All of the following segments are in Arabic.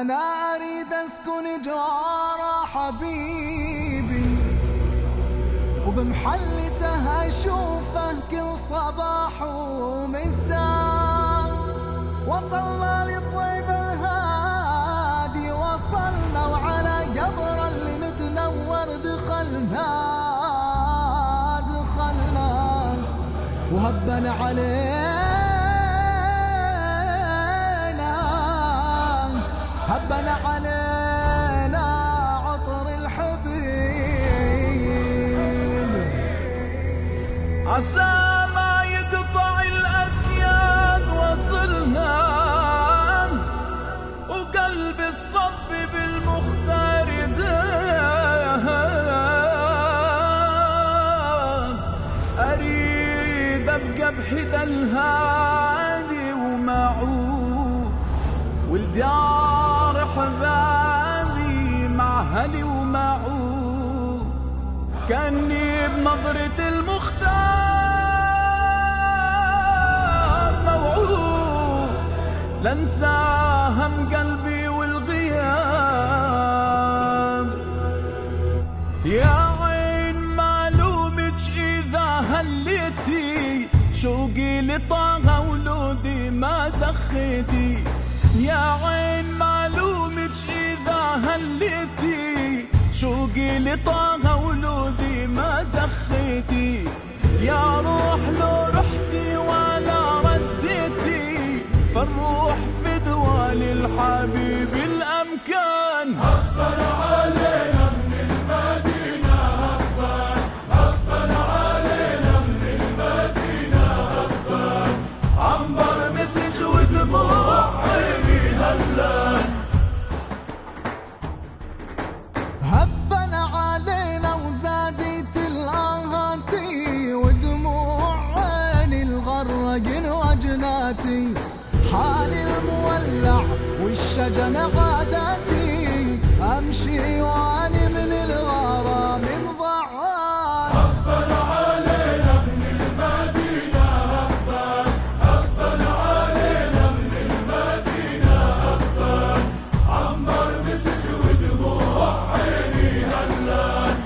أنا أريد أسكن جوار حبيبي وبمحلته أشوفه كل صباح ومساء وصلنا لطيب الهادي وصلنا وعلى قبر اللي متنور دخلنا دخلنا وهبنا عليه عسى ما يقطع الأسياد وصلنا. وقلب الصب بالمختار دام أريد أبقى بحدى الهادي ومعه والدار حبابي مع هلي ومعه كأني بنظرة المختار. لنسى هم قلبي والغياب. يا عين معلومك إذا هليتي شوقي لطاغة ولودي ما زخيتي يا عين معلومك إذا هليتي شوقي لطه ولودي ما سخيتي. يا روح لو رحتي ولا رديتي فالروح للحبيب الأمكان. هبنا علينا من المدينة هبان هبنا علينا من المدينة هبان عنبر مسج ودموع هبنا علينا وزادت ودموع عيني وجناتي. حالي والشجن غاداتي أمشي وأني من الغرام مضعان هبنا علينا من المدينة هبان هبنا علينا من المدينة هبان عمر مسج ودموع عيني هلان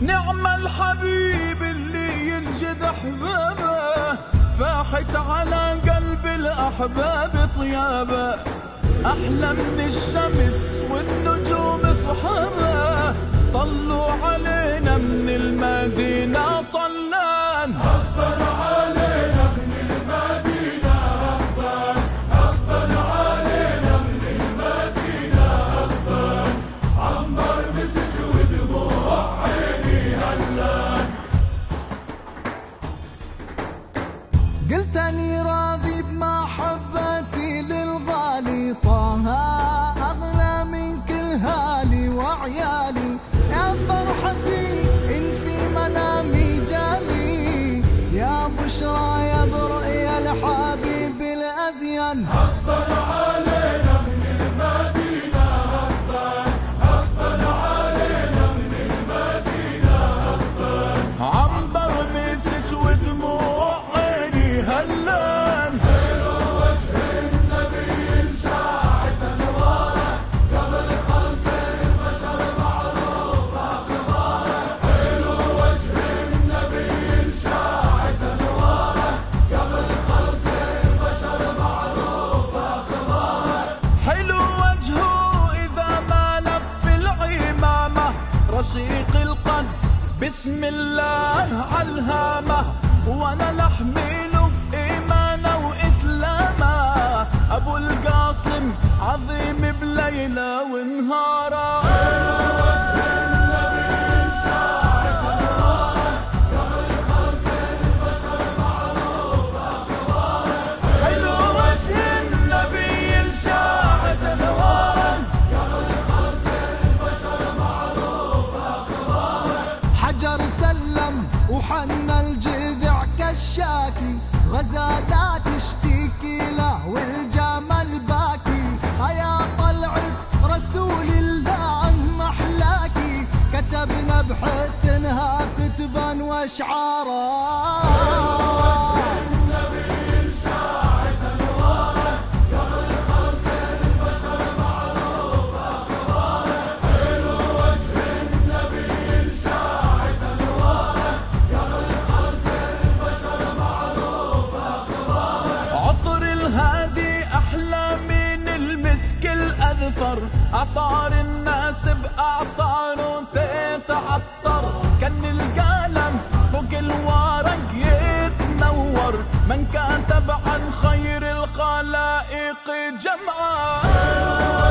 نعم الحبيب اللي ينجد احبابه فاحت على قلب الاحباب طيابة أحلى من الشمس والنجوم صحابة طلوا علينا من المدينة الازين بسم الله عالهامة وأنا لحميله إيمانه وإسلامه أبو القاسم عظيم بليلة ونهاره حجر سلم وحن الجذع كالشاكي. غزالات تشتكي له والجمل باكي هيا طلعت رسول الله محلاكي. كتبنا بحسنها كتبا واشعارا. يذفر أعطار الناس بأعطار تتعطر. كان القلم فوق الورق يتنور. من كتب عن خير الخلائق جمعا.